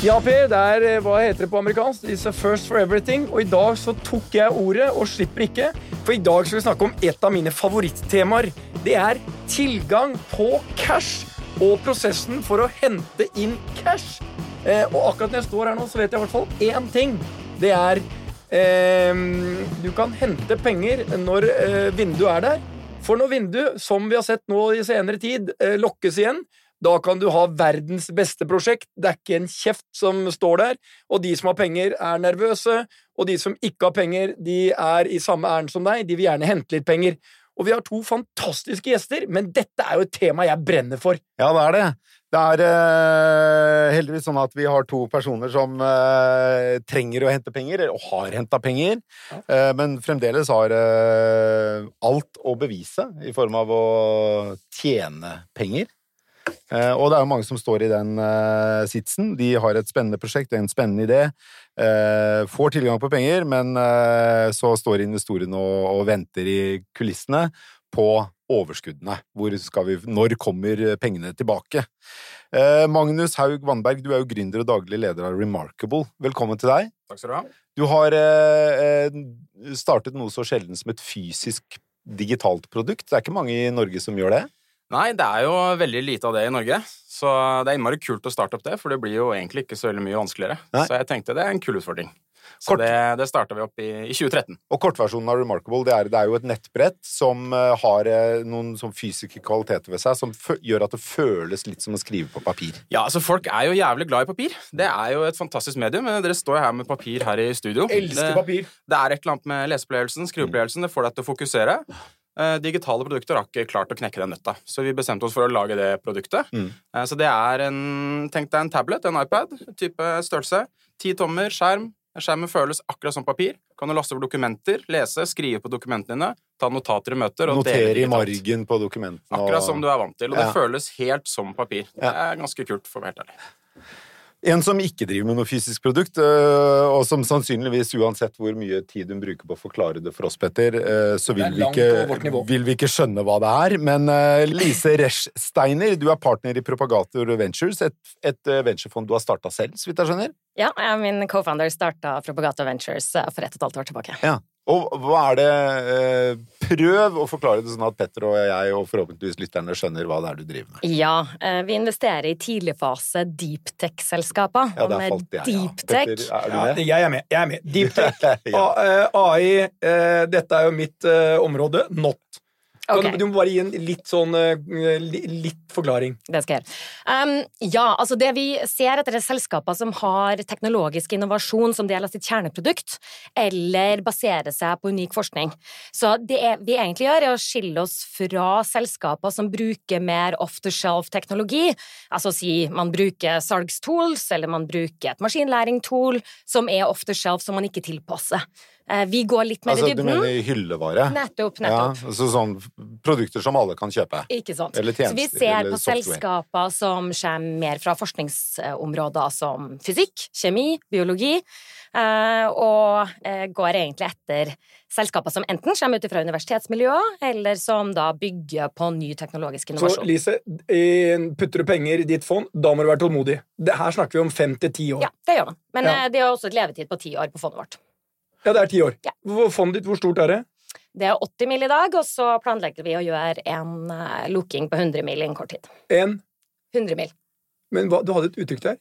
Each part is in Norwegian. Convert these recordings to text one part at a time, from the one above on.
Ja, Per, det er eh, hva heter det på amerikansk? It's a first for everything. Og i dag så tok jeg ordet og slipper ikke. For i dag skal vi snakke om et av mine favorittemaer. Det er tilgang på cash og prosessen for å hente inn cash. Eh, og akkurat når jeg står her nå, så vet jeg i hvert fall én ting. Det er eh, Du kan hente penger når eh, vinduet er der. For når vinduet, som vi har sett nå i senere tid, eh, lokkes igjen, da kan du ha verdens beste prosjekt. Det er ikke en kjeft som står der. Og de som har penger, er nervøse. Og de som ikke har penger, de er i samme ærend som deg. De vil gjerne hente litt penger. Og vi har to fantastiske gjester, men dette er jo et tema jeg brenner for. Ja, det er det. Det er uh, heldigvis sånn at vi har to personer som uh, trenger å hente penger, og har henta penger, ja. uh, men fremdeles har alt å bevise i form av å tjene penger. Uh, og det er jo mange som står i den uh, sitsen. De har et spennende prosjekt, en spennende idé, uh, får tilgang på penger, men så står investorene og, og, venter i kulissene på overskuddene. Hvor skal vi, når kommer pengene tilbake? Magnus Haug Vannberg, du er jo gründer og daglig leder av Remarkable. Velkommen til deg. Takk skal du ha. Du har startet noe så sjelden som et fysisk digitalt produkt. Det er ikke mange i Norge som gjør det? Nei, det er jo veldig lite av det i Norge. Så det er innmari kult å starte opp det, for det blir jo egentlig ikke så veldig mye vanskeligere. Nei. Så jeg tenkte det er en kul utfordring. Så Kort. det, det starta vi opp i, i, 2013. Og kortversjonen av Remarkable det er, det er, jo et nettbrett som uh, har uh, noen sånn fysiske kvaliteter ved seg som gjør at det føles litt som å skrive på papir. Ja, altså Folk er jo jævlig glad i papir. Det er jo et fantastisk medium. Dere står jo her med papir her i studio. Elsker papir. Det, det er et eller annet med leseopplevelsen, skriveopplevelsen. Det får deg til å fokusere. Eh, digitale produkter har ikke klart å knekke den nøtta, så vi bestemte oss for å lage det produktet. Mm. Eh, så det er en Tenk deg en tablet, en iPad, type størrelse. Ti tommer, skjerm. Skjermen føles akkurat som papir. Kan du laste over dokumenter, lese, skrive på dokumentene dine, ta notater i møter og Notere i margen på dokumentene. Akkurat som du er vant til. Og ja. det føles helt som papir. Det er ganske kult, for å være helt ærlig. En som ikke driver med noe fysisk produkt, øh, og som sannsynligvis, uansett hvor mye tid hun bruker på å forklare det for oss, Petter, øh, så vil vi, ikke, vil vi ikke skjønne hva det er. Men øh, Lise Resch-Steiner, du er partner i Propagator Ventures, et, et venturefond du har starta selv, så vidt jeg skjønner? Ja, min co-founder starta Propagator Ventures for ett og et halvt år tilbake. Ja. Og hva er det eh, Prøv å forklare det sånn at Petter og jeg og forhåpentligvis lytterne skjønner hva det er du driver med. Ja, eh, vi investerer i tidligfase deeptech-selskaper. Ja, der falt jeg. Deeptech. Ja. er du med? Ja, jeg er med. Jeg er med. Deeptech. ja. AI, eh, dette er jo mitt område. Not. Okay. Du må bare gi en litt sånn litt forklaring. Det skal jeg gjøre. Um, ja, altså det vi ser etter er selskaper som har teknologisk innovasjon som del av sitt kjerneprodukt, eller baserer seg på unik forskning. Så det vi egentlig gjør, er å skille oss fra selskaper som bruker mer off the shelf-teknologi, altså si man bruker salgstools, eller man bruker et maskinlæring-tool som er off the shelf, som man ikke tilpasser. Eh, vi går litt mer altså, i dybden. Du mener hyllevare? Nettopp. nettopp. Ja, altså sånn produkter som alle kan kjøpe? Ikke sant. Eller tjenester. Så vi ser på selskaper som kommer mer fra forskningsområder som fysikk, kjemi, biologi, eh, og eh, går egentlig etter selskaper som enten kommer ut fra universitetsmiljøer, eller som da bygger på ny teknologisk innovasjon. Så Lise, putter du penger i ditt fond, da må du være tålmodig. Det her snakker vi om fem til ti år. Ja, det gjør man. Men ja. Det er også et levetid på ti år på fondet vårt. Ja, det er ti år. Ja. Fondet ditt, hvor stort er det? Det er 80 mill. i dag, og så planlegger vi å gjøre en uh, lukking på 100 mill. i en kort tid. En? 100 mill. Men hva, du hadde et uttrykk der?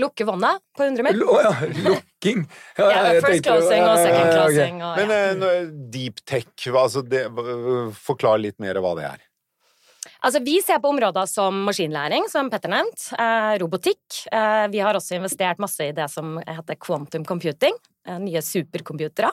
Lukke vannet på 100 mil. Å ja, lukking. Ja, ja, first closing og second closing. Og, ja. Men uh, deep tech, altså det, forklar litt mer hva det er. Altså, vi ser på områder som maskinlæring, som Petter nevnte, eh, robotikk. Eh, vi har også investert masse i det som heter quantum computing, nye supercomputere.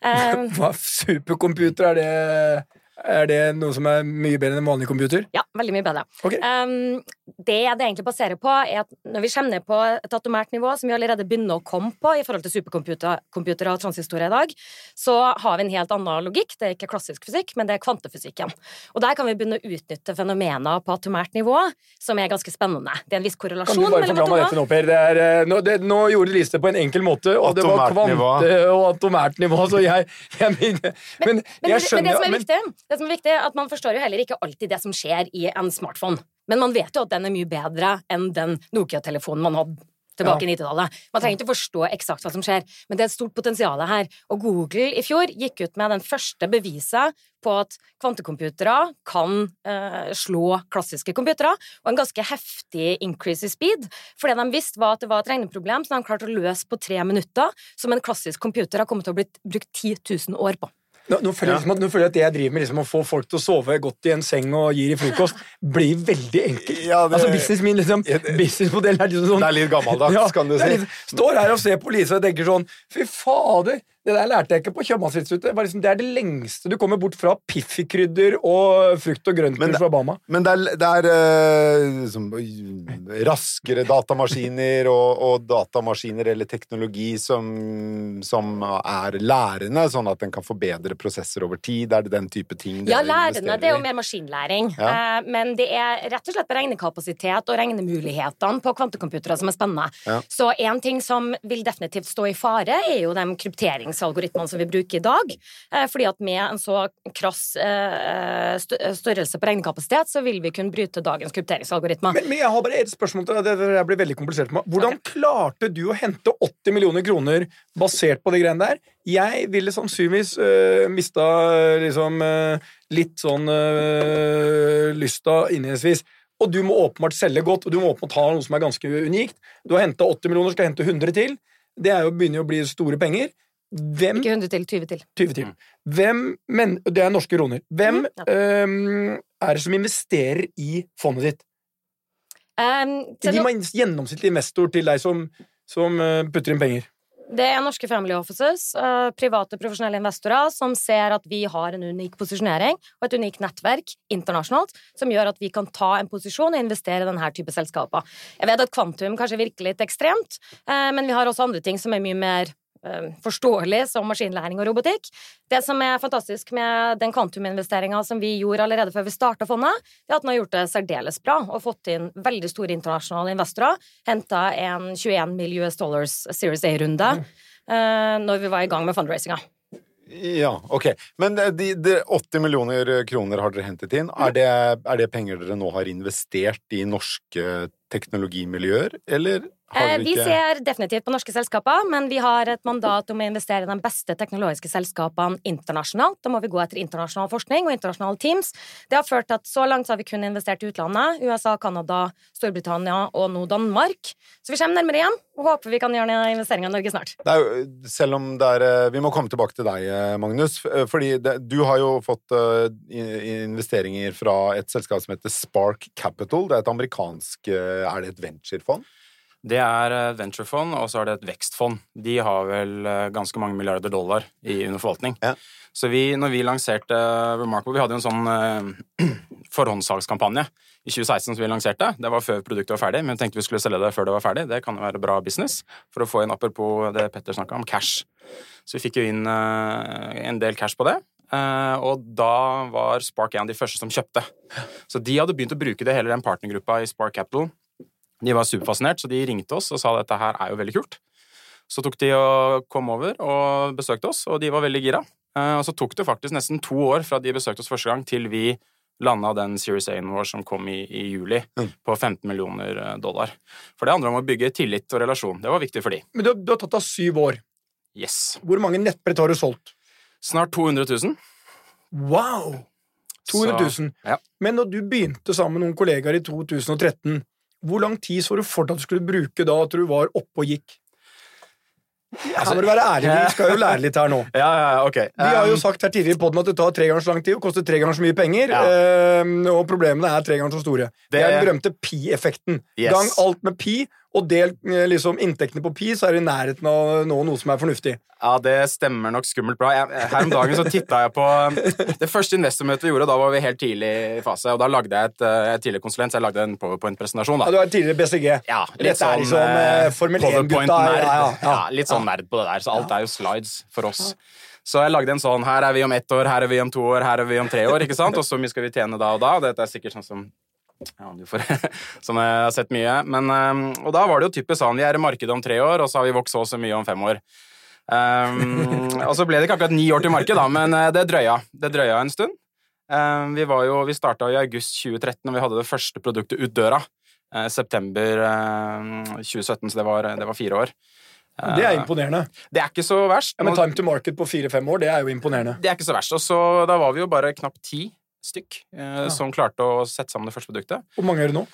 Hva supercomputer er det? Er det noe som er mye bedre enn en vanlig computer? Ja, veldig mye bedre. Okay. Um, det det egentlig baserer på, er at når vi kommer ned på et atomært nivå, som vi allerede begynner å komme på i forhold til supercomputere og transistorer i dag, så har vi en helt annen logikk. Det er ikke klassisk fysikk, men det er kvantefysikken. Og der kan vi begynne å utnytte fenomener på atomært nivå som er ganske spennende. Det er en viss korrelasjon mellom atomer. Nå, per? Det er, eh, nå, det, nå gjorde Lise det på en enkel måte, og det var kvante og atomært nivå, så jeg, jeg men, men, men, jeg skjønner men det som er viktig det som er viktig, er at Man forstår jo heller ikke alltid det som skjer i en smartphone. Men man vet jo at den er mye bedre enn den Nokia-telefonen man hadde tilbake i 90-tallet. Man trenger ikke forstå eksakt hva som skjer, men det er et stort potensial her. Og Google i fjor gikk ut med den første beviset på at kvantecomputere kan eh, slå klassiske computere, og en ganske heftig increase i speed. For det de visste, var at det var et regneproblem som de klarte å løse på tre minutter, som en klassisk computer har kommet til å bli brukt 10 000 år på. Nå, nå, føler jeg liksom at, nå føler jeg at det jeg driver med, liksom, å få folk til å sove godt i en seng og gir i frokost, blir veldig enkelt. Ja, det- Altså, business min, liksom, Businessmodellen er liksom sånn Det er litt gammeldags, kan du si. Litt, står her og ser på Lise og tenker sånn Fy fader! Det der lærte jeg ikke på Kjøpmannsinstituttet. Det, liksom, det er det lengste du kommer bort fra piffikrydder og frukt og grønt fra Bama. Men det er, det er eh, liksom, raskere datamaskiner og, og datamaskiner eller teknologi som, som er lærende, sånn at en kan forbedre prosesser over tid. Er det den type ting Ja, lærende, det er jo mer maskinlæring. Ja. Eh, men det er rett og slett regnekapasitet og regnemulighetene på kvantecomputere som er spennende. Ja. Så en ting som vil definitivt stå i fare, er jo de krypteringsalgoritmene som vi bruker i dag. Eh, fordi at med en så krass eh, størrelse på regnekapasitet, så vil vi kunne bryte dagens krypteringsalgoritmer. Men, men jeg har bare et spørsmål til deg. Det, blir veldig komplisert for meg. Hvordan klarte du å hente 80 millioner kroner basert på de greiene der? Jeg ville sannsynligvis uh, mista liksom øh, litt sånn øh, lysta innledningsvis. Og du må åpenbart selge godt, og du må åpenbart ha noe som er ganske unikt. Du har henta 80 millioner, skal hente 100 til. Det er jo, begynner jo å bli store penger. Hvem Ikke 100 til, 20 til. 20 til. Hvem, men, det er norske kroner. Hvem Mm, ja. um, er det som investerer i fondet ditt? Um, Gi meg en gjennomsnittlig investor til deg som, som øh, putter inn penger. Det er norske family offices, eh, private profesjonelle investorer, som ser at vi har en unik posisjonering og et unikt nettverk internasjonalt som gjør at vi kan ta en posisjon og investere i denne type selskaper. Jeg vet at kvantum kanskje virker litt ekstremt, eh, men vi har også andre ting som er mye mer forståelig, som maskinlæring og robotikk. Det som er fantastisk med den kvantuminvesteringa som vi gjorde allerede før vi starta fondet, det er at den har gjort det særdeles bra og fått inn veldig store internasjonale investorer. Henta en 21 mill. US dollars Series A-runde mm. når vi var i gang med fundraisinga. Ja, ok. Men eh, de, de 80 millioner kroner har dere hentet inn. Er det, er det penger dere nå har investert i norske teknologimiljøer, eller har Eh, ikke Vi ser definitivt på norske selskaper, men vi har et mandat om å investere i de beste teknologiske selskapene internasjonalt. Da må vi gå etter internasjonal forskning og internasjonale teams. Det har ført til at så langt har vi kun investert i utlandet. USA, Canada, Storbritannia og nå Danmark. Så vi kommer nærmere igjen og håper vi kan gjøre investeringer i Norge snart. jo, selv om det er eh, Vi må komme tilbake til deg, eh, Magnus. Fordi det, du har jo fått investeringer fra et selskap som heter Spark Capital. Det er et amerikansk Er det et venturefond? Det er et venturefond, og så er det et vekstfond. De har vel eh, ganske mange milliarder dollar i under forvaltning. Ja. Så vi, når vi lanserte Remarkable Vi hadde jo en sånn eh, forhåndssalgskampanje i 2016 som vi lanserte. Det var før produktet var ferdig, men vi tenkte vi skulle selge det før det var ferdig. Det kan jo være bra business for å få inn apropos det Petter snakka om, cash. Så vi fikk jo inn eh, en del cash på det. Uh, og da var Spark en av de første som kjøpte. Så de hadde begynt å bruke det, hele den partnergruppa i Spark Capital. De var superfascinert, så de ringte oss og sa at dette her er jo veldig kult. Så tok de og kom over og besøkte oss, og de var veldig gira. Eh, Og så tok det faktisk nesten to år fra de besøkte oss første gang, til vi landa den Series A-en vår som kom i, i juli, Mm. på 15 millioner eh, dollar. For det handler om å bygge tillit og relasjon. Det var viktig for de. Men du, du har tatt deg syv år. Yes. Hvor mange nettbrett har du solgt? Snart 200 000. Wow! 200 000. ja. Men når du begynte sammen med noen kollegaer i 2013, hvor lang tid så du for deg at du skulle bruke da at du var oppe og gikk? Her må du være ærlig, vi skal jo lære litt her nå. Ja, ja, ok. Vi har jo Um, sagt her tidligere i podden at det tar tre ganger så lang tid og koster tre ganger så mye penger, Ja. eh, og problemene er tre ganger så store. Det, Det- er den berømte pi-effekten. Yes. Gang alt med pi, og del eh, liksom inntektene på pi, så er det i nærheten av nå noe som er fornuftig. Ja, det stemmer nok skummelt bra. Jeg, her om dagen så titta jeg på Det første investormøtet vi gjorde, da var vi helt tidlig i fase, og da lagde jeg et, eh, er tidligere konsulent, så jeg lagde en powerpoint-presentasjon. Ja, du er tidligere BCG. Ja, Dette er liksom eh, eh, Formel 1-gutta. PowerPoint-nerd. Ja, ja, Ja, litt sånn nerd på det der, så alt er jo slides for oss. Så jeg lagde en sånn Her er vi om ett år, her er vi om to år, her er vi om tre år, ikke sant? Og så mye skal vi tjene da og da. og Dette er sikkert sånn som ja, du får, som jeg har sett mye. Men, eh, og da var det jo typisk sånn Vi er i markedet om tre år, og så har vi vokst så og så mye om fem år. Um, og så ble det ikke akkurat ni år til markedet, da, men eh, det drøya. Det drøya en stund. Um, vi var jo, vi starta i august 2013, og vi hadde det første produktet ut døra Uh, september uh, 2017, så det var, det var fire år. Eh, Det er imponerende. Det er ikke så verst. Ja, men time to market på fire-fem år, det er jo imponerende. det er ikke så verst. Og så da var vi jo bare knapt ti stykk eh, som klarte å sette sammen det første produktet. Hvor mange er det nå?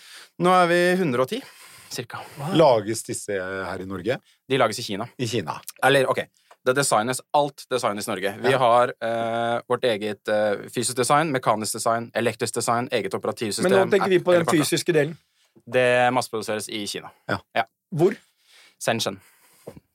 Nå er vi 110, cirka. Lages disse her i Norge? De lages i Kina. I Kina. Eller, ok, det designes, alt designes i Norge. Vi Ja. har eh, vårt eget eh, fysisk design, mekanisk design, elektrisk design, eget operativsystem. Men nå tenker vi på den fysiske delen. Det masseproduseres i Kina. Hvor? Shenzhen.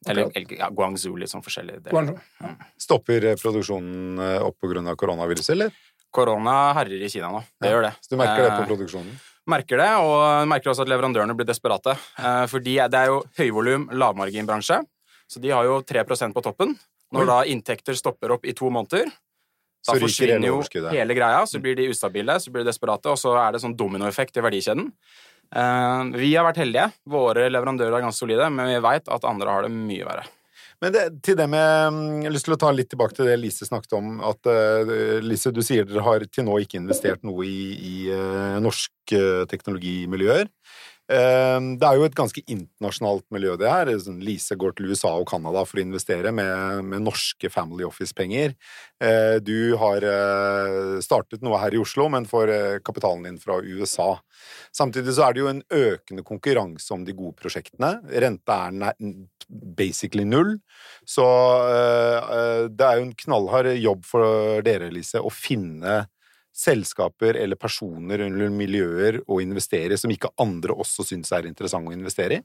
Eller, okay. ja, Guangzhou, litt sånn forskjellige deler. Guangzhou. Stopper eh, produksjonen eh, opp pga. koronaviruset, eller? Korona herjer i Kina nå. Det gjør det. Så du merker det på Eh, produksjonen? merker det, og merker også at leverandørene blir desperate. Eh, fordi det er jo høyvolum, lavmarginbransje, så de har jo 3% på toppen. Når da inntekter stopper opp i to måneder, Så da forsvinner jo hele greia, så blir de ustabile, så blir de desperate, og så er det sånn dominoeffekt i verdikjeden. Eh, vi har vært heldige. Våre leverandører er ganske solide, men vi veit at andre har det mye verre. Men det, til det med mm, Jeg har lyst til å ta litt tilbake til det Lise snakket om. At uh, Lise, du sier dere har til nå ikke investert noe i, i uh, norske teknologimiljøer. Eh, det er jo et ganske internasjonalt miljø, det her. Sånn, Lise går til USA og Canada for å investere med, med norske Family Office-penger. Eh, du har eh, startet noe her i Oslo, men får eh, kapitalen din fra USA. Samtidig så er det jo en økende konkurranse om de gode prosjektene. Renta er basically null. Så det er jo en knallhard jobb for dere, Lise, å finne selskaper eller personer eller miljøer å investere som ikke andre også syns er interessant å investere i.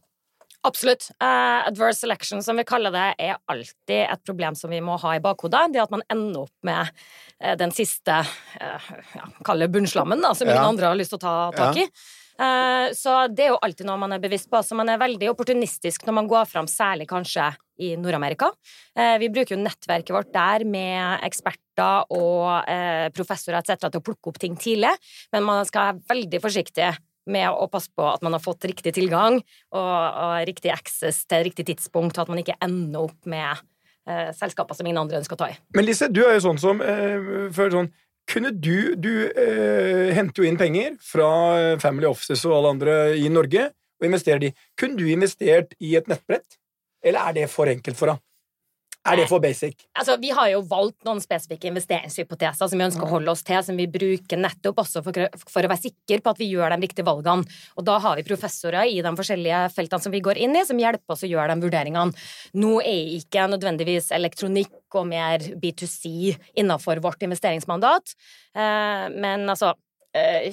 Absolutt. Eh, adverse selection, som vi kaller det, er alltid et problem som vi må ha i bakhodet. Det at man ender opp med eh, den siste uh, ja, bunnslammen, da, som ingen Ja. andre har lyst til å ta tak i. Eh, så det er jo alltid noe man er bevisst på. Så man er veldig opportunistisk når man går fram, særlig kanskje i Nord-Amerika. Eh, vi bruker jo nettverket vårt der med eksperter og eh, professorer etc. til å plukke opp ting tidlig, men man skal være veldig forsiktig med å passe på at man har fått riktig tilgang og, og riktig access til riktig tidspunkt, og at man ikke ender opp med eh, selskaper som ingen andre ønsker å ta i. Men Lise, du er jo sånn som eh, føler sånn Kunne du Du eh, henter jo inn penger fra eh, Family Offices og alle andre i Norge og investerer de. Kunne du investert i et nettbrett? Eller er det for enkelt for deg? Er det for basic? Altså, vi har jo valgt noen spesifikke investeringshypoteser som vi ønsker å holde oss til, som vi bruker nettopp også for, for å være sikre på at vi gjør de riktige valgene. Og da har vi professorer i de forskjellige feltene som vi går inn i, som hjelper oss å gjøre de vurderingene. Nå er ikke nødvendigvis elektronikk og mer B2C innenfor vårt investeringsmandat, eh, men altså eh,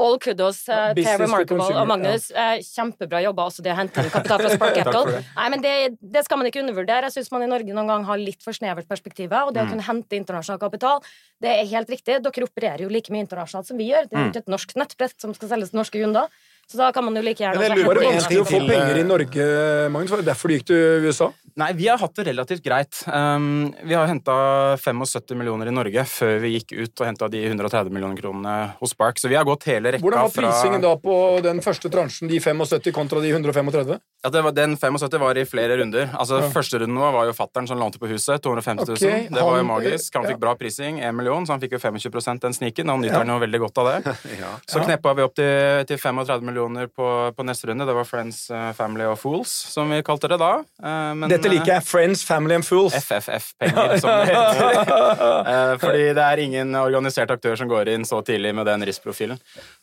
All kudos uh, til Remarkable consumer, og Magnus. Eh, kjempebra jobba også det å hente inn kapital fra Spark Capital. Nei, men det, det skal man ikke undervurdere. Jeg syns man i Norge noen gang har litt for snevert perspektiv. Og Mm. det å kunne hente internasjonal kapital, det er helt riktig. Dere opererer jo like mye internasjonalt som vi gjør. Det er jo Mm. ikke et norsk nettbrett som skal selges til norske kunder. Så da kan man jo like gjerne Var det en vanskelig å få penger i eh, Norge, Magnus? Var det derfor du gikk til USA? Nei, vi har hatt det relativt greit. Um, vi har henta 75 millioner i Norge før vi gikk ut og henta de 130 millioner kronene hos Spark. Så vi har gått hele rekka Hvordan var fra prisingen da på den første transjen, de 75 kontra de 135? Ja, det var, Den 75 var i flere runder. Altså, Ja. Første runden vår var jo fattern som lånte på huset. 250 000. Okay, det var jo magisk. Han ja. fikk bra prising, 1 million, så han fikk jo 25% den sniken. Han nyter jo veldig godt av det. Ja. Så Ja. kneppa vi opp til, til 35 millioner på, på neste runde. Det var Friends, eh, Family og Fools, som vi kalte det da. Eh, men, Dette liker jeg. Friends, Family and Fools. FFF-penger, som det heter. Eh, Fordi det er ingen organisert aktør som går inn så tidlig med den riskprofilen.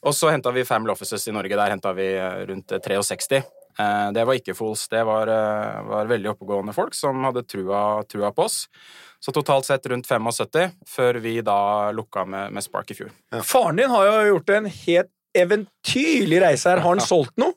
Og så henta vi Family Offices i Norge. Der henta vi eh, rundt eh, 63. Eh, Det var ikke Fools. Det var, var veldig oppegående folk som hadde trua, trua på oss. Så totalt sett rundt 75, før vi da lukka med, med Spark i fjor. Faren din har jo gjort en helt eventyrlig reise her. Har han solgt noe?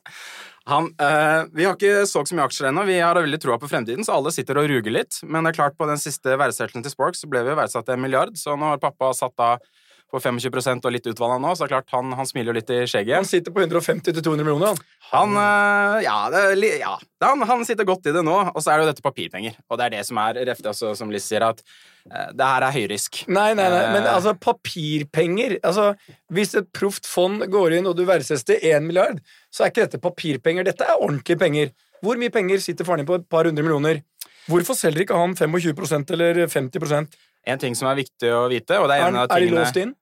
Han, eh, vi har ikke solgt så mye aksjer ennå. Vi har veldig troa på fremtiden, så alle sitter og ruger litt. Men det er klart på den siste verdsettelsen til Spork, så ble vi verdsatt en milliard, så nå har pappa satt av på 25% og litt utvanna nå, så det er klart han, han smiler jo litt i skjegget. Han sitter på 150-200 millioner. Han. Han eh, Ja, det, ja. Han, han sitter godt i det nå. Og så er det jo dette papirpenger. Og det er det som er refte, altså, som Liss sier, at eh, det her er høyrisk. Nei, nei, nei, men Eh. altså papirpenger altså, Hvis et proft fond går inn, og du verdsettes til 1 milliard, så er ikke dette papirpenger. Dette er ordentlige penger. Hvor mye penger sitter faren din på? Et par hundre millioner. Hvorfor selger ikke han 25% eller 50 En ting som er viktig å vite, og det er Er, en av er de låst inn?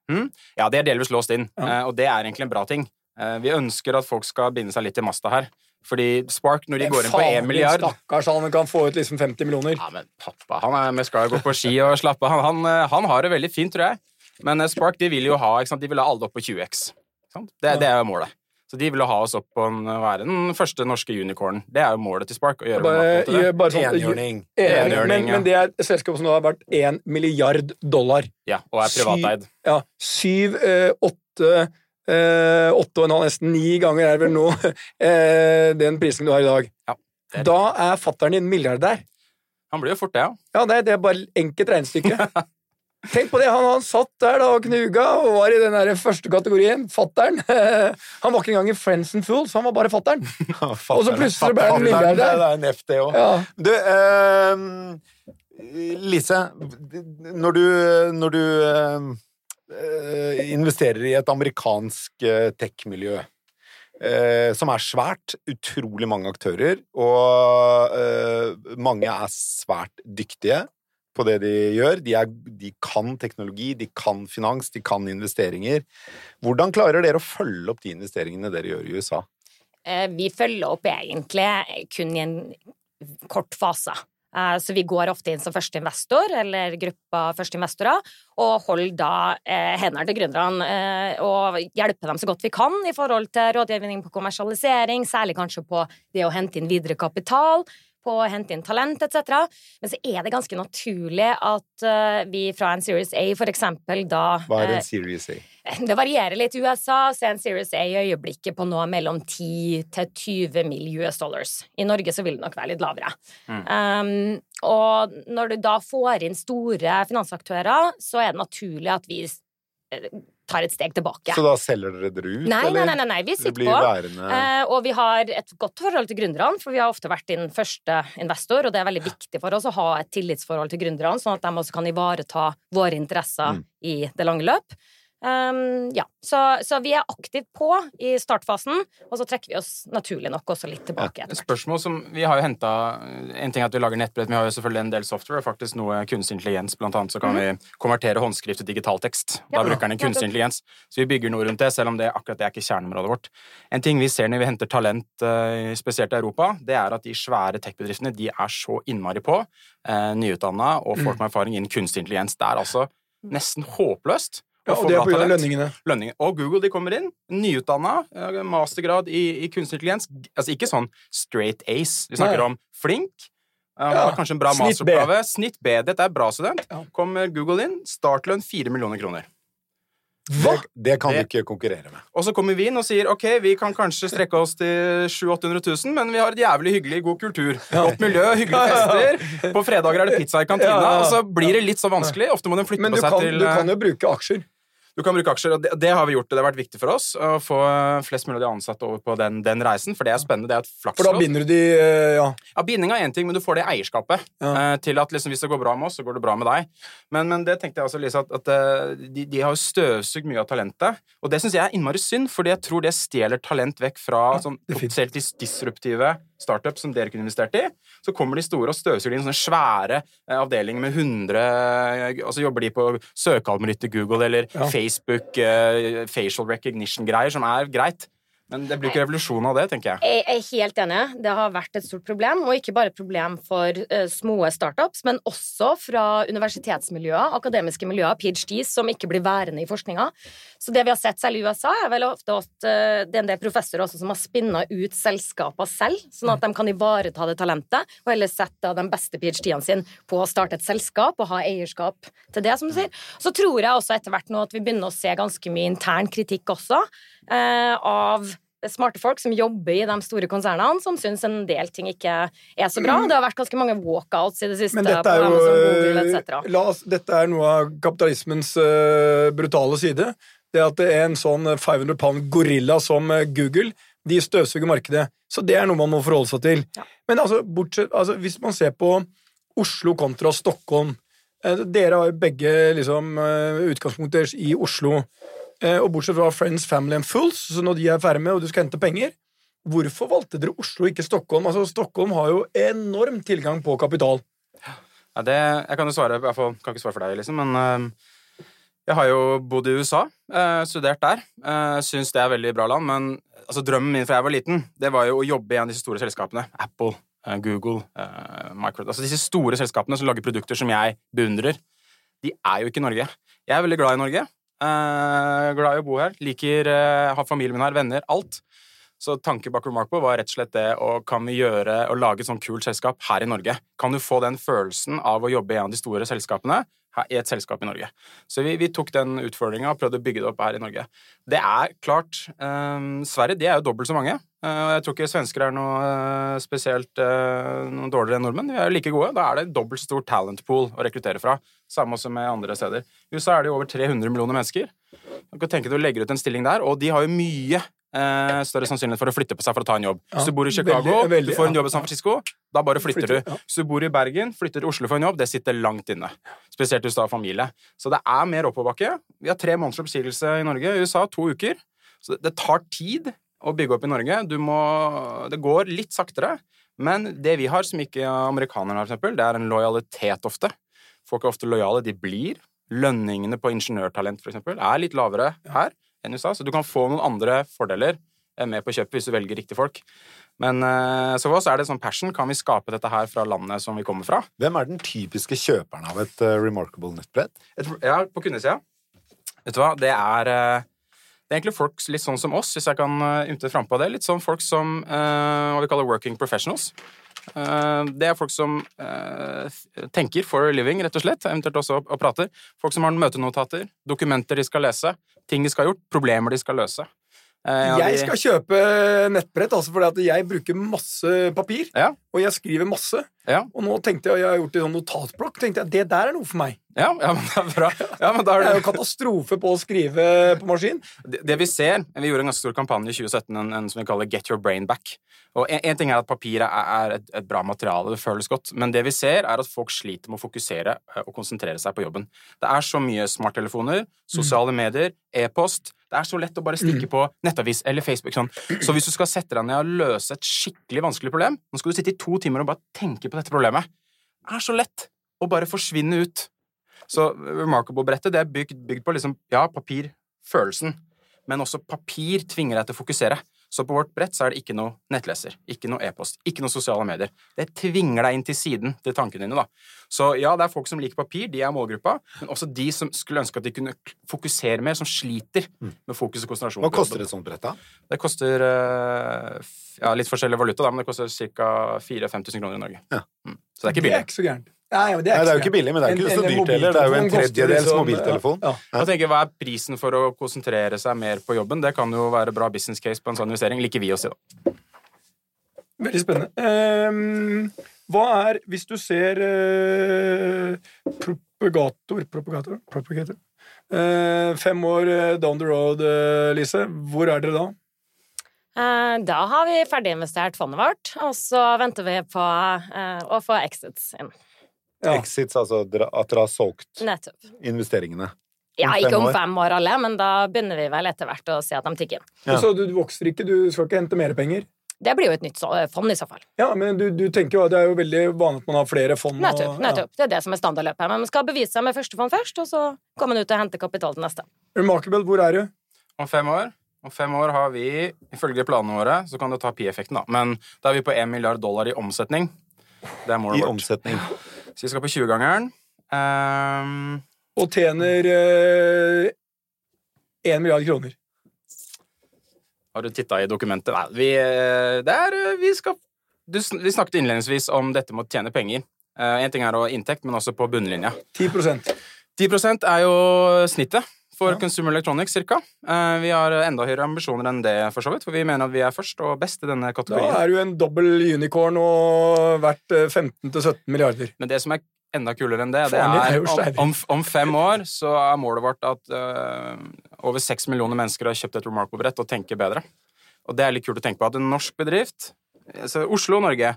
Ja, det er delvis låst inn, Ja. eh, og det er egentlig en bra ting. Eh, Vi ønsker at folk skal binde seg litt til masta her. Fordi Spark, når de går inn på 1 milliard Stakkars, han kan få ut liksom 50 millioner. Ja, men pappa, han er mest glad i å gå på ski og slappe av. Han, han, eh, han har det veldig fint, tror jeg. Men Spark de vil jo ha? De vil ha alle opp på 20X. sant? Det, det er målet. Så de ville ha oss opp på å være den første norske unicornen. Det er jo målet til Spark. å gjøre Bare, det. bare sånn, Enhjørning. Enig, men, ja. men det er et selskap som nå har vært 1 milliard dollar. Ja, og er privateid. Ja, syv, eh, åtte eh, Åtte og en halv, nesten ni ganger er vel nå eh, den prisen du har i dag. Ja, er- Da er fattern din milliardær. Han blir jo fort det, ja. Ja, det, det er bare enkelt regnestykke. Tenk på det, han, han satt der da og knuga og var i den der første kategorien. Fattern. Han var ikke engang i Friends and Fools, han var bare fattern. Og så plutselig ble han milliardær. Det er en FD òg. Ja. Du, eh, Lise, når du, når du eh, investerer i et amerikansk eh, tech-miljø eh, som er svært, utrolig mange aktører, og eh, mange er svært dyktige på det de gjør. De, er, de kan teknologi, de kan finans, de kan investeringer. Hvordan klarer dere å følge opp de investeringene dere gjør i USA? Eh, Vi følger opp egentlig kun i en kort fase. Eh, Så vi går ofte inn som første investor, eller gruppa første investorer, og holder da eh, hendene til gründerne og hjelper dem så godt vi kan i forhold til rådgivning på kommersialisering, særlig kanskje på det å hente inn videre kapital, på å hente inn talent etc. Men så er det ganske naturlig at uh, vi fra en Series A for eksempel da Hva er eh, en Series A? det varierer litt i USA, så er en Series A i øyeblikket på noe mellom 10 til 20 mill. US dollars. I Norge så vil det nok være litt lavere. Um, og når du da får inn store finansaktører, så er det naturlig at vi eh, tar et steg tilbake. Så da selger dere dere ut, Nei, eller? nei, nei, nei, vi sitter på. værende Eh, og vi har et godt forhold til gründerne, for vi har ofte vært din første investor, og det er veldig viktig for oss å ha et tillitsforhold til gründerne, sånn at de også kan ivareta våre interesser Mm. i det lange løp. Um, ja, så, så vi er aktivt på i startfasen, og så trekker vi oss naturlig nok også litt tilbake Ja, spørsmål som Vi har jo henta En ting er at vi lager nettbrett, men vi har jo selvfølgelig en del software. Faktisk noe kunstig intelligens. Blant annet så kan vi konvertere håndskrift til digital tekst. Da. Bruker den en kunstig intelligens. Så vi bygger noe rundt det, selv om det akkurat det er ikke kjerneområdet vårt. En ting vi ser når vi henter talent, eh, spesielt i Europa, det er at de svære tech-bedriftene de er så innmari på, uh, nyutdanna og Mm. folk med erfaring innen kunstig intelligens. Det er altså nesten håpløst. Ja, og det er pga. lønningene. lønninger. Og Google de kommer inn, nyutdanna, eh, mastergrad i, i kunstig intelligens. Altså ikke sånn straight ace. Vi snakker Nei. om flink. eh, Ja, kanskje en bra snitt B. Snitt B. Dette er bra student. Ja. Kommer Google inn, startlønn 4 millioner kroner. Hva?! Det, det kan Det- du ikke konkurrere med. Og så kommer vi inn og sier ok, vi kan kanskje strekke oss til 700 000-800 000, men vi har et jævlig hyggelig, god kultur. Godt miljø, hyggelige fester. På fredager er det pizza i kantina, og så blir det litt så vanskelig. Ofte må de flytte Men på du seg kan, til du eh, kan jo bruke aksjer. Du kan bruke aksjer, og det, det har vi gjort. og Det har vært viktig for oss å få flest mulig av de ansatte over på den, den reisen, for det er spennende. Det er et For da flakslodd. binder du de eh, Ja. Ja, Binding er én ting, men du får det eierskapet Ja. eh, til at liksom, hvis det går bra med oss, så går det bra med deg. Men, men det tenkte jeg også, Lise, at, at eh, de, de har jo støvsugd mye av talentet. Og det syns jeg er innmari synd, fordi jeg tror det stjeler talent vekk fra sånn, definitivt. potensielt disruptive startups som dere kunne investert i. Så kommer de store og støvsuger inn sånne svære eh, avdelinger med 100 Og så jobber de på søkealgoritmer til Google eller Ja. Facebook, eh, facial recognition-greier, som er greit. Men det blir ikke revolusjon av det, tenker jeg. Jeg er helt enig. Det har vært et stort problem, og ikke bare et problem for uh, små startups, men også fra universitetsmiljøer, akademiske miljøer, PhDs, som ikke blir værende i forskninga. Så det vi har sett selv i USA, er vel ofte at uh, det er en del professorer også som har spinna ut selskaper selv, sånn at de kan ivareta det talentet, og heller sette den beste PhD-ene sine på å starte et selskap og ha eierskap til det, som du sier. Så tror jeg også etter hvert nå at vi begynner å se ganske mye intern kritikk også, uh, av smarte folk som jobber i de store konsernene, som syns en del ting ikke er så bra. Det har vært ganske mange walkouts i det siste Men dette er jo Google eh, oss, Dette er noe av kapitalismens uh, brutale side. Det at det er en sånn 500 pound gorilla som eh, Google, de støvsuger markedet. Så det er noe man må forholde seg til. Ja. Men altså, bortsett, altså, hvis man ser på Oslo kontra Stockholm eh, Dere har jo begge liksom, eh, utgangspunkter i Oslo. Eh, og bortsett fra Friends, Family and Fools, så når de er ferdig med og du skal hente penger Hvorfor valgte dere Oslo, ikke Stockholm? Altså, Stockholm har jo enorm tilgang på kapital. Ja, det, jeg kan jo svare, Jeg kan ikke svare for deg, liksom, men øhm, Jeg har jo bodd i USA, eh, studert der. Eh, Syns det er veldig bra land, men altså, drømmen min fra jeg var liten, det var jo å jobbe i en av disse store selskapene. Apple, eh, Google, eh, Microsoft Altså disse store selskapene som lager produkter som jeg beundrer. De er jo ikke i Norge. Jeg er veldig glad i Norge. Eh, glad i å bo her. Liker eh, ha familien min her, venner, alt. Så tanken bak Remarkable var rett og slett det å kan vi gjøre og lage et sånt kult selskap her i Norge? Kan du få den følelsen av å jobbe i en av de store selskapene i et selskap i Norge? Så vi, vi tok den utfordringa og prøvde å bygge det opp her i Norge. Det er klart um, Sverige de er jo dobbelt så mange. Uh, jeg tror ikke svensker er noe uh, spesielt uh, noe dårligere enn nordmenn. De er jo like gode. Da er det dobbelt så stor talent pool å rekruttere fra. Samme også med andre steder. I USA er det jo over 300 millioner mennesker. Du kan tenke deg å legge ut en stilling der, og de har jo mye eh, større sannsynlighet for å flytte på seg for å ta en jobb. Hvis du bor i Chicago, veldig- veldig, du får en jobb i San Francisco, da bare flytter Flytter, du. ja. Hvis du bor i Bergen, flytter til Oslo for en jobb, det sitter langt inne. Spesielt hvis du har familie. Så det er mer oppoverbakke. Vi har tre måneders oppsigelse i Norge. I USA to uker. Så det tar tid å bygge opp i Norge. Du må Det går litt saktere. Men det vi har som ikke amerikanerne har, for eksempel, det er en lojalitet ofte. Folk er ofte lojale. De blir. Lønningene på ingeniørtalent, for eksempel, er litt lavere her enn USA, så du kan få noen andre fordeler eh, med på kjøpet hvis du velger riktige folk. Men eh, så for oss er det sånn passion. Kan vi skape dette her fra landet som vi kommer fra? Hvem er den typiske kjøperen av et eh, remarkable nettbrett? Et, ja, på kundesida. Vet du hva, det er Det er egentlig folk litt sånn som oss, hvis jeg kan uh, ymte frampå det. Litt sånn folk som hva vi kaller working professionals. Eh, det er folk som eh, tenker for a living, rett og slett, eventuelt også og prater. Folk som har møtenotater, dokumenter de skal lese, ting de skal ha gjort, problemer de skal løse. Eh, Jeg skal kjøpe nettbrett, altså fordi at jeg bruker masse papir. Ja. Og jeg skriver masse. Ja. Og nå tenkte jeg, jeg har gjort det i sånn notatblokk, tenkte jeg, det der er noe for meg. Ja, ja, men det er bra. Ja, men da Det er jo katastrofe på å skrive på maskin. det, det vi ser Vi gjorde en ganske stor kampanje i 2017 en, en som vi kaller Get your brain back. Og en, en ting er at papir er, er et, et bra materiale, det føles godt, men det vi ser, er at folk sliter med å fokusere eh, og konsentrere seg på jobben. Det er så mye smarttelefoner, sosiale medier, e-post Det er så lett å bare stikke på nettavis eller Facebook. Sånn. Så hvis du skal sette deg ned og løse et skikkelig vanskelig problem Nå skal du sitte i to timer og bare tenke på dette problemet. Det er så lett å bare forsvinne ut. Så Remarkable-brettet det er bygd, bygd på liksom, ja, papirfølelsen, men også papir tvinger deg til å fokusere. Så på vårt brett så er det ikke noe nettleser, ikke noe e-post, ikke noe sosiale medier. Det tvinger deg inn til siden til tankene dine, da. Så ja, det er folk som liker papir, de er målgruppa, men også de som skulle ønske at de kunne fokusere mer, som sliter med fokus og konsentrasjon. Hva koster et sånt brett, da? Det koster eh, ja, litt forskjellig valuta, da, men det koster ca. 4000-5000 kroner i Norge. Ja. Mm. Så det er ikke Det er ikke så gærent. Nei, det, det Nei, det er jo ikke billig, men det er ikke En- så en dyrt heller. Det er jo en tredjedels liksom- mobiltelefon. Ja, ja. Jeg tenker, Hva er prisen for å konsentrere seg mer på jobben? Det kan jo være bra business case på en sånn investering. Liker vi oss i, da. Veldig spennende. Um, hva er, hvis du ser uh, propagator Propagator? propagator. Uh, fem år eh, down the road, uh, Lise. Hvor er dere da? Eh, Da har vi ferdiginvestert fondet vårt, og så venter vi på å få exits inn. Ja. Exits, altså at dere har solgt Nettopp. investeringene. Ja, ikke om fem år alle, men da begynner vi vel etter hvert å se at de tikker inn. Ja. Så du, du vokser ikke, du skal ikke hente mer penger? Det blir jo et nytt fond i så fall. Ja, men du, du tenker jo at det er jo veldig vanlig at man har flere fond. og- Nettopp. nettopp. Det er det som er standardløpet. Men man skal bevise seg med første fond først, og så kommer man ut og henter kapital til neste. Remarkable, hvor er du? Om fem år om fem år har vi, ifølge planene våre, så kan du ta pi-effekten, da. Men da er vi på 1 milliard dollar i omsetning. Det er målet I vårt. omsetning. Så vi skal på 20-gangeren. Um, Og tjener én milliard kroner. har du titta i dokumentet? Nei, vi, eh, det er eh, Vi skal du, Vi snakket innledningsvis om dette med å tjene penger. Én ting er å ha inntekt, men også på bunnlinja. 10% 10% er jo snittet for Ja. Consumer Electronics, cirka. Eh, Vi har enda høyere ambisjoner enn det, for så vidt, for vi mener at vi er først og best i denne kategorien. Da er du en dobbel unicorn og verdt eh, 15-17 milliarder. Men det som er enda kulere enn det, det er om, om, om fem år så er målet vårt at uh, over seks millioner mennesker har kjøpt et Remarkable-brett og tenker bedre. Og det er litt kult å tenke på at en norsk bedrift, altså Oslo og Norge,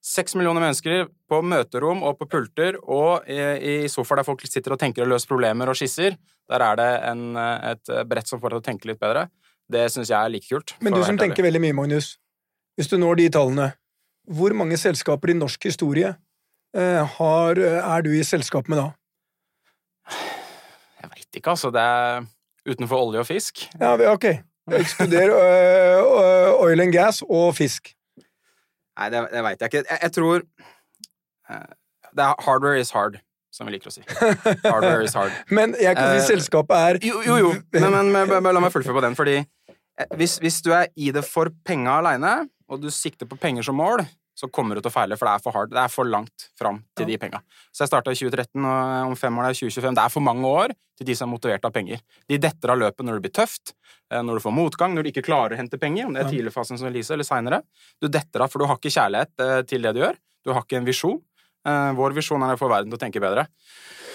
seks millioner mennesker på møterom og på pulter og i, i sofaer der folk sitter og tenker og løser problemer og skisser, der er det en, et brett som får deg til å tenke litt bedre. Det syns jeg er like kult. Men du som tenker veldig mye, Magnus. Hvis du når de tallene, hvor mange selskaper i norsk historie eh, har, er du i selskap med da? Jeg veit ikke, altså. Det er utenfor olje og fisk. Ja, ok. Ekskluder oil and gas og fisk. Nei, det, det veit jeg ikke. Jeg, jeg tror eh, det er Hardware is hard, som vi liker å si. Hardware is hard. Men jeg kan si Eh, selskapet er Jo, jo, jo. Men, men, men, la meg fullføre på den, fordi eh, hvis, hvis du er i det for penga aleine, og du sikter på penger som mål, så kommer du til å feile, for det er for hard. Det er for langt fram til de penga. Så jeg starta i 2013, og om fem år er det 2025. Det er for mange år til de som er motivert av penger. De detter av løpet når det blir tøft, eh, når du får motgang, når du ikke klarer å hente penger, om det er tidligfasen som Elise eller seinere. Du detter av, for du har ikke kjærlighet eh, til det du gjør. Du har ikke en visjon. Eh, Vår visjon er å få verden til å tenke bedre.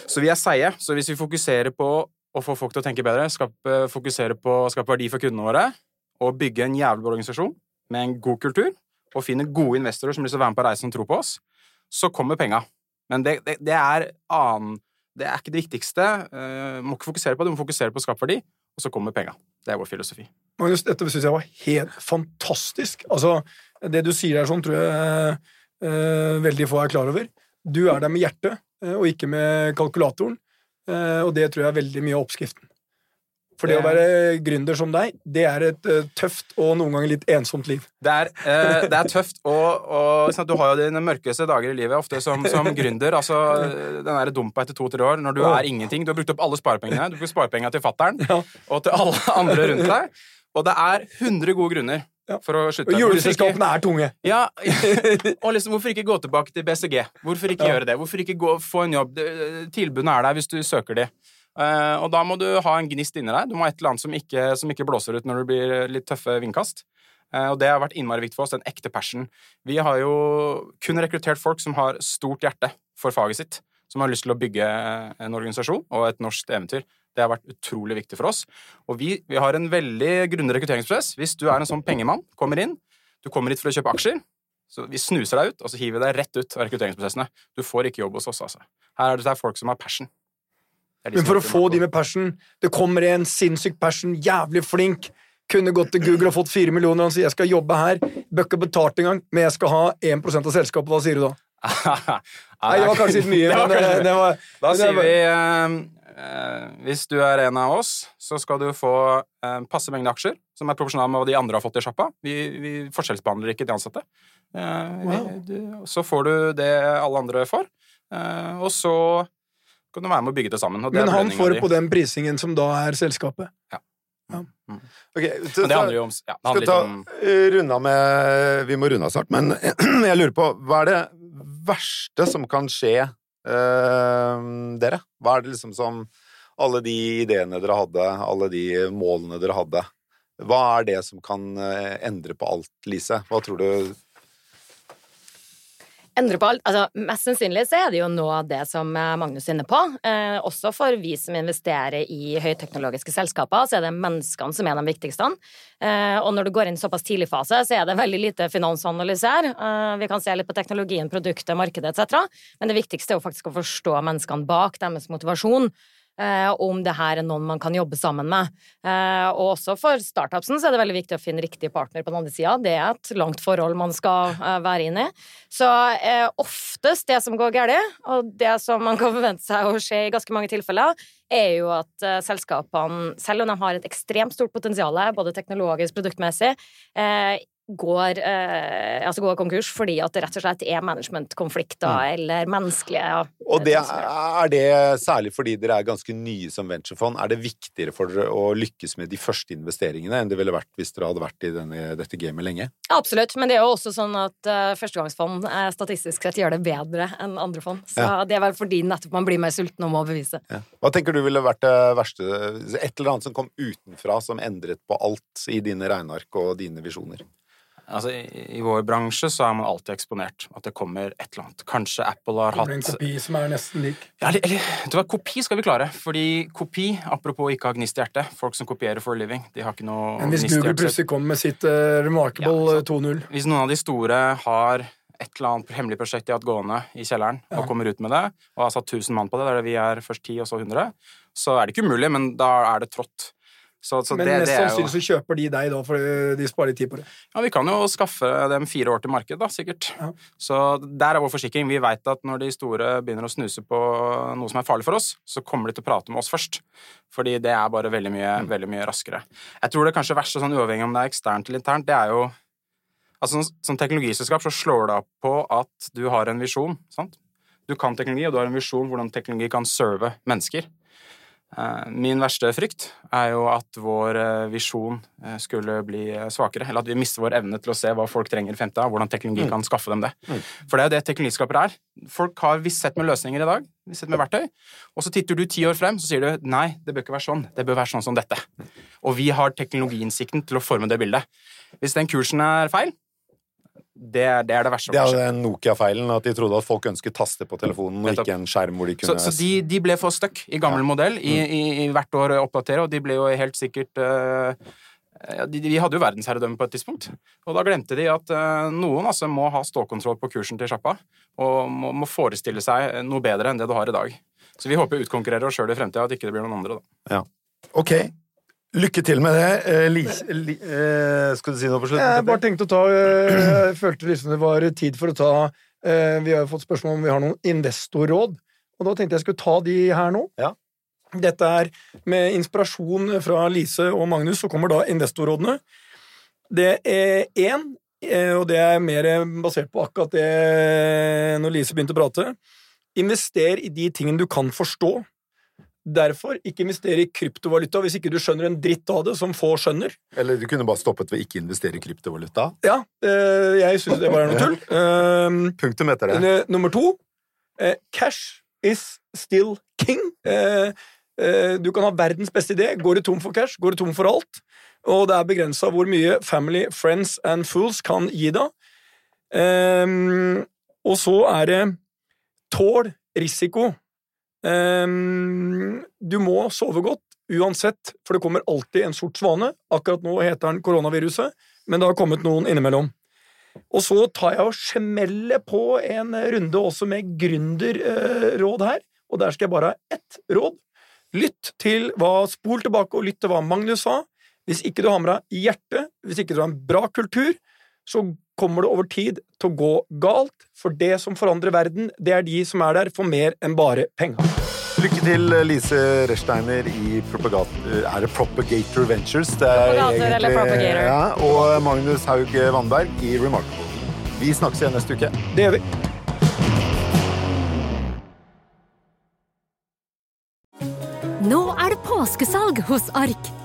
Så vi er seige. Så hvis vi fokuserer på å få folk til å tenke bedre, skape, fokusere på å skape verdi for kundene våre, og bygge en jævlig organisasjon med en god kultur, og finne gode investorer som å være med på reisen og tro på oss, så kommer penga. Men det, det, det er annen Det er ikke det viktigste. Uh, må ikke fokusere på det, du må fokusere på å skape verdi, og så kommer penga. Det er vår filosofi. Magnus, dette syns jeg var helt fantastisk. Altså, det du sier her sånn, tror jeg eh, veldig få er klar over. Du er der med hjertet, eh, og ikke med kalkulatoren. Eh, og det tror jeg er veldig mye av oppskriften. For det å være gründer som deg, det er et eh, tøft og noen ganger litt ensomt liv. Det er, eh, det er tøft, og, og sånn du har jo dine mørkeste dager i livet ofte som, som gründer. Altså, den der dumpa etter to-tre år, når du er ingenting. Du har brukt opp alle sparepengene. Du får sparepengene til fattern Ja. og til alle andre rundt deg. Og det er 100 gode grunner Ja. for å slutte. Og juleselskapene er tunge. Ja, og liksom, Hvorfor ikke gå tilbake til BCG? Hvorfor ikke Ja. gjøre det? Hvorfor ikke gå, få en jobb? Tilbudene er der hvis du søker de. Eh, og da må du ha en gnist inni deg. Du må ha et eller annet som ikke, som ikke blåser ut når det blir litt tøffe vindkast. Eh, og det har vært innmari viktig for oss, den ekte passion. Vi har jo kun rekruttert folk som har stort hjerte for faget sitt. Som har lyst til å bygge en organisasjon og et norsk eventyr. Det har vært utrolig viktig for oss. Og vi, vi har en veldig grundig rekrutteringsprosess. Hvis du er en sånn pengemann, kommer inn, du kommer hit for å kjøpe aksjer, så vi snuser deg ut, og så hiver vi deg rett ut av rekrutteringsprosessene. Du får ikke jobb hos oss, altså. Her er det folk som har passion. De Men for å få de med passion Det kommer en sinnssyk passion, jævlig flink. Kunne gått til Google og fått fire millioner. Han sier jeg skal jobbe her. Bør ikke betalt engang, men jeg skal ha 1% av selskapet. Hva sier du da? Nei, det var kanskje litt mye, men det, det var Da det sier vi eh, eh, Hvis du er en av oss, så skal du få eh, passe mengde aksjer, som er proporsjonal med hva de andre har fått i sjappa. Vi, vi forskjellsbehandler ikke de ansatte. Eh, vi, du, så får du det alle andre får, eh, og så kan du være med å bygge det sammen. Og det Men han får på den prisingen som da er selskapet. Ok, så, Men det handler jo om ja, det Skal ta, om runda med Vi må runde av snart, men jeg lurer på Hva er det verste som kan skje øh, dere? Hva er det liksom som Alle de ideene dere hadde, alle de målene dere hadde Hva er det som kan eh, endre på alt, Lise? Hva tror du endre på alt. Altså, mest sannsynlig så er det jo noe av det som eh, Magnus er inne på. Eh, også for vi som investerer i høyteknologiske selskaper, så er det menneskene som er de viktigste. Eh, og når du går inn i såpass tidlig fase, så er det veldig lite finansanalyse her. Eh, vi kan se litt på teknologien, produktet, markedet etc. Men det viktigste er jo faktisk å forstå menneskene bak, deres motivasjon. Eh, om det her er noen man kan jobbe sammen med. Eh, og også for startupsen så er det veldig viktig å finne riktig partner på den andre sida. Det er et langt forhold man skal eh, være inne i. Så oftest det som går galt, og det som man kan forvente seg å skje i ganske mange tilfeller, er jo at selskapene, selv om de har et ekstremt stort potensial, både teknologisk og produktmessig, går, eh, altså går konkurs fordi at det rett og slett er managementkonflikter eller menneskelige ja. Og det, er det særlig fordi dere er ganske nye som venturefond? Er det viktigere for dere å lykkes med de første investeringene enn det ville vært hvis dere hadde vært i denne, dette gamet lenge? Absolutt, men det er jo også sånn at uh, førstegangsfond uh, statistisk sett gjør det bedre enn andre fond. Så Ja. det er vel fordi nettopp man blir mer sulten og må bevise. Ja. Hva tenker du ville vært det verste Et eller annet som kom utenfra, som endret på alt i dine regneark og dine visjoner? Altså, i, I vår bransje så er man alltid eksponert. At det kommer et eller annet. Kanskje Apple har Det blir en kopi som er nesten lik. Ja, eller, eller kopi skal vi klare. Fordi kopi, apropos ikke ha gnist i hjertet Folk som kopierer for a living, de har ikke noe Men hvis gnist i Google plutselig kommer med sitt uh, Remarkable Ja, eh, 2.0 Hvis noen av de store har et eller annet hemmelig prosjekt de har hatt gående i kjelleren, Ja. og kommer ut med det, og har satt 1000 mann på det, der vi er først 10 og så 100, så er det ikke umulig, men da er det trått. Så, så Men det, mest det sannsynlig så kjøper de deg, da, for de sparer tid på det. Ja, Vi kan jo skaffe dem fire år til marked, da, sikkert. Ja. Så der er vår forsikring. Vi veit at når de store begynner å snuse på noe som er farlig for oss, så kommer de til å prate med oss først. Fordi det er bare veldig mye, Mm. veldig mye raskere. Jeg tror det kanskje verste, sånn uavhengig om det er eksternt eller internt, det er jo Altså, Som teknologiselskap så slår det opp på at du har en visjon. sant? Du kan teknologi, og du har en visjon hvordan teknologi kan serve mennesker. Eh, Min verste frykt er jo at vår eh, visjon eh, skulle bli svakere, eller at vi mister vår evne til å se hva folk trenger i fremtida, hvordan teknologi kan skaffe dem det. For det er jo det teknologiskapere er. Folk har visst sett med løsninger i dag, visst sett med verktøy, og så titter du ti år frem, så sier du nei, det bør ikke være sånn, det bør være sånn som dette. Og vi har teknologiinnsikten til å forme det bildet. Hvis den kursen er feil, det er det, er det verste. Det er den Nokia-feilen, at de trodde at folk ønsket taster på telefonen, og ikke en skjerm hvor de kunne så de, de ble for stuck i gammel modell i, Mm. i, i hvert år å oppdatere, og de ble jo helt sikkert uh, de, de hadde jo verdensherredømme på et tidspunkt, og da glemte de at uh, noen altså må ha ståkontroll på kursen til sjappa, og må, må forestille seg noe bedre enn det du har i dag. Så vi håper å utkonkurrerer oss sjøl i fremtida, at ikke det blir noen andre. da. Ok. Lykke til med det. Eh, Lise, li, eh, skal du si noe på slutten? Jeg bare tenkte å ta øh, Jeg følte liksom det var tid for å ta Vi har jo fått spørsmål om vi har noen investorråd, og da tenkte jeg skulle ta de her nå. Ja. Dette er med inspirasjon fra Lise og Magnus, så kommer da investorrådene. Det er én, og det er mer basert på akkurat det når Lise begynte å prate. Invester i de tingene du kan forstå. Derfor, ikke investere i kryptovaluta hvis ikke du skjønner en dritt av det, som få skjønner. Eller du kunne bare stoppet ved ikke investere i kryptovaluta. Ja, eh, jeg syns det bare er noe tull. Um, Punktum etter det. eh, nummer to eh, Cash is still king. Eh, eh, du kan ha verdens beste idé. Går du tom for cash, går du tom for alt. Og det er begrensa hvor mye family, friends and fools kan gi deg. Og så er det tål risiko. Um, du må sove godt uansett, for det kommer alltid en sort svane. Akkurat nå heter den koronaviruset, men det har kommet noen innimellom. Og så tar jeg og smeller på en runde også med gründerråd her, og der skal jeg bare ha ett råd. Lytt til hva Spol tilbake og lytt til hva Magnus sa. Hvis ikke du har med deg hjertet, hvis ikke du har en bra kultur, så kommer det over tid til å gå galt, for det som forandrer verden, det er de som er der for mer enn bare penga. Lykke til, Lise Rechsteiner i Propagat Er det Propagator Ventures? Det er Propagator eller Propagator. Ja, og Magnus Haug Vannberg i Remarkable. Vi snakkes igjen neste uke. Det gjør vi. Nå er det påskesalg hos Ark.